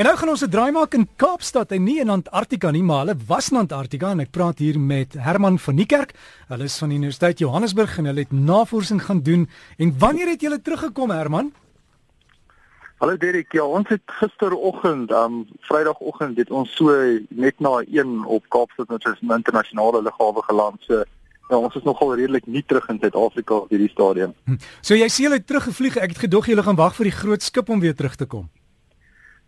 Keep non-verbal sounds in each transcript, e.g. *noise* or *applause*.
En nou gaan ons 'n draai maak in Kaapstad en nie in Antarktika nie, maar hulle was in Antarktika en ek praat hier met Herman van Niekerk. Hulle is van die Universiteit Johannesburg en hulle het navorsing gaan doen. En wanneer het julle teruggekom, Herman? Hallo Derek, ja, ons het gisteroggend, um Vrydagoggend het ons so net na 1 op Kaapstad met ons internasionale lughawe geland. So ja, ons is nogal redelik nie terug in Suid-Afrika op hierdie stadium. Hm. So jy sê hulle het teruggevlieg. Ek het gedog julle gaan wag vir die groot skip om weer terug te kom.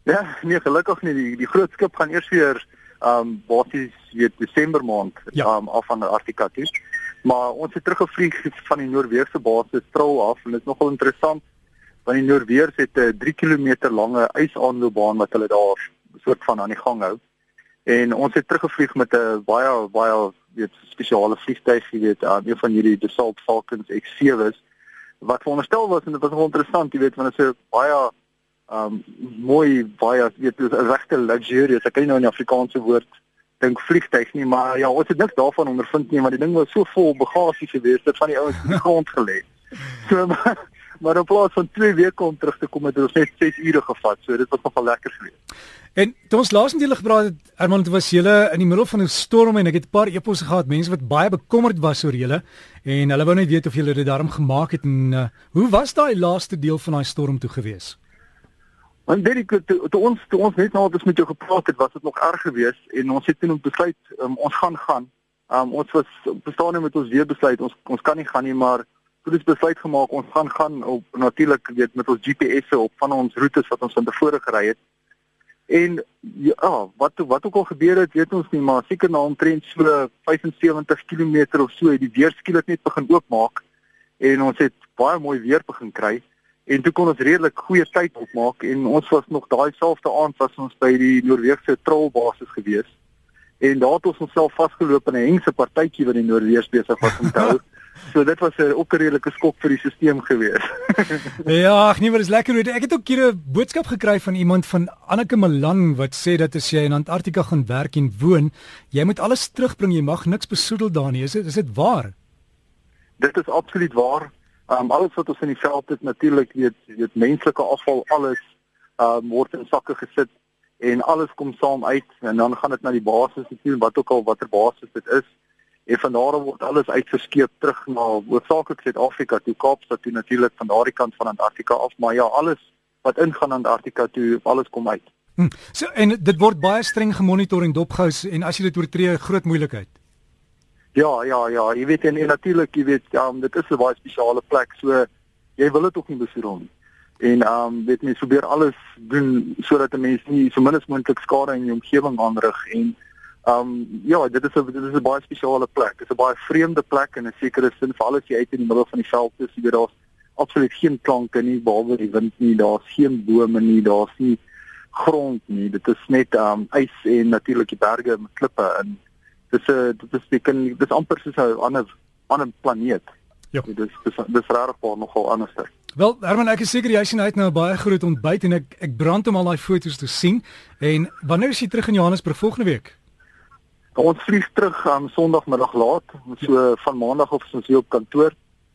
Ja, nee, gelukkig nie. Die die groot skip gaan eers weer um basies weer Desember maand ja. um af van Antarktika toe. Maar ons het teruggevlieg van die Noorse basis Trou af en dit is nogal interessant want die Noorweers het 'n 3 km lange ysaanloopbaan wat hulle daar soort van aan die gang hou. En ons het teruggevlieg met 'n baie baie weet spesiale vliegtuig, jy weet, uh, een van hierdie Dassault Falcons X7s wat veronderstel was en dit was nogal interessant, jy weet, want dit is 'n baie um mooi baie weet 'n regte luxurious. Ek kan nie nou in die Afrikaanse woord dink vliegtuig nie maar ja ons het niks daarvan ondervind nie want die ding was so vol bagasie geweest het van die ouens in die grond gelê. *laughs* So maar, maar in plaas van 2 weke om terug te kom het ons net 6 ure gevat so dit was nogal lekker geweest. En toe ons laas met julle gepraat het Herman dit was julle in die middel van 'n storm en ek het 'n paar eposse gehad mense wat baie bekommerd was oor julle en hulle wou net weet of julle dit daarom gemaak het en uh, hoe was daai laaste deel van daai storm toe geweest Want weet ek toe, toe ons toe ons net nou het ons met jou gepraat het, was dit nog erg geweest en ons het toe besluit um, ons gaan gaan. Um, ons was bestaan met ons weer besluit ons ons kan nie gaan nie, maar toe ons besluit gemaak ons gaan gaan op natuurlik weet met ons GPS'e op van ons roetes wat ons van tevore gery het. En ja, wat wat ook al gebeur het, weet ons nie, maar seker na omtrent so 75 km of so het die weer skielik net begin oopmaak en ons het baie mooi weer begin kry en toe kon ons redelik goeie tyd opmaak en ons was nog daai selfde aand was ons by die Noorse trollbasis gewees en daar het ons onsself vasgeloop in 'n hengse partytjie wat die Noorse besig was om te hou. *laughs* So dit was 'n ook 'n redelike skok vir die stelsel gewees. *laughs* ja, ag nee, maar dit is lekker hoe ek het ook hier 'n boodskap gekry van iemand van Anneke Malang wat sê dat as jy in Antarktika gaan werk en woon, jy moet alles terugbring, jy mag niks besoedel daar nie. Is dit is dit waar? Dit is absoluut waar. Um alles wat ons in die veld het natuurlik weet weet menslike afval alles um word in sakke gesit en alles kom saam uit en dan gaan dit na die basis toe wat ook al watter basis dit is en van daar af word alles uitgeskeep terug na hoofsaaklik Suid-Afrika toe Kaapstad toe natuurlik van daardie kant van Antarktika af maar ja alles wat ingaan Antarktika toe alles kom uit. Hm. So en dit word baie streng gemonitor en dopgehou en as jy dit oortree groot moeilikheid. Ja, ja, ja, jy weet en, en natuurlik, jy weet, ja, dit is 'n baie spesiale plek, so jy wil dit ook nie besoedel nie. En ehm um, weet mens probeer alles doen sodat 'n mens nie so min as moontlik skade in die omgewing aanrig en ehm um, ja, dit is 'n dit is 'n baie spesiale plek. Dit is 'n baie vreemde plek in 'n sekere sin vir alles jy uit in die middel van die veld is, jy weet daar's absoluut geen klanke nie, behalwe die wind nie, daar's geen bome nie, daar's nie grond nie. Dit is net ehm um, ys en natuurlik die berge met klippe in dis 'n dit is ek kan dis amper soos 'n ander ander planeet. Ja. Dit is dis dis regtig nogal anders. Wel, Herman, ek is seker jy sien uit na 'n baie groot ontbyt en ek ek brand om al daai foto's te sien. En wanneer is jy terug in Johannesburg volgende week? Ons vlieg terug aan um, Sondagmiddag laat, so ja. van Maandag of ons hier op kantoor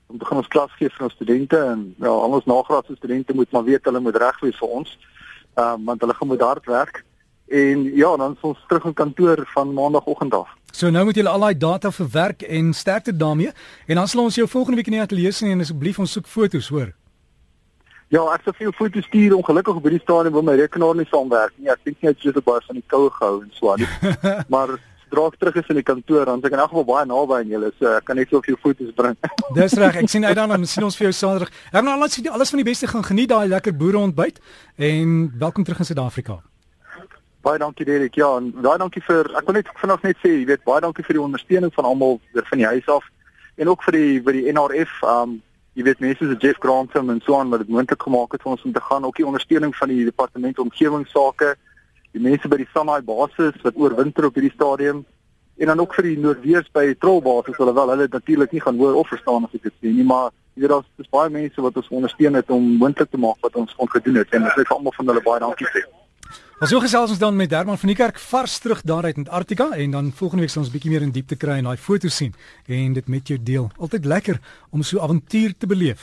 om te gaan ons klas gee vir ons studente en ja, al ons nagraadse studente moet maar weet hulle moet reg wees vir ons. Ehm um, want hulle gaan moet hard werk. En ja, dan is ons terug in kantoor van maandagooggend af. So nou moet julle al daai data verwerk en sterkte daarmee. En dan sal ons jou volgende week in die ateljee sien en asseblief ons soek foto's, hoor. Ja, ek sal veel foto's stuur. Ongelukkig op hierdie stadium wil my rekenaar nie saamwerk nie. Ek dink net jy het baie van die koue gehou en so aan. *laughs* maar draak terug is in die kantoor dan ek in elk geval baie naby aan julle so ek kan net so veel foto's bring. *laughs* Dis reg. Ek sien uit daarna en sien ons vir jou Saterdag. Ek nou alles alles van die beste gaan geniet daai lekker boere ontbyt en welkom terug in Suid-Afrika. Baie dankie Derek. Ja, en baie dankie vir ek wil net vanaand net sê, jy weet, baie dankie vir die ondersteuning van almal weer van die huis af en ook vir die vir die NRF. Um jy weet mense soos Jeff Grantham en so aan wat dit moontlik gemaak het vir ons om te gaan, ook die ondersteuning van die departement omgewingsake, die mense by die Sanai basis wat oorwinter op hierdie stadium en dan ook vir die Noordwees by Trollbasis, hulle wel hulle natuurlik nie gaan hoor of verstaan as ek dit sê nie, maar jy weet daar's baie mense wat ons ondersteun het om moontlik te maak wat ons kon gedoen het en ek wil vir almal van hulle baie dankie sê. Ons so gesels ons dan met Herman van die Kerk vars terug daar uit Antarktika en dan volgende week sal ons bietjie meer in diepte kry en daai foto's sien en dit met jou deel. Altyd lekker om so avontuur te beleef.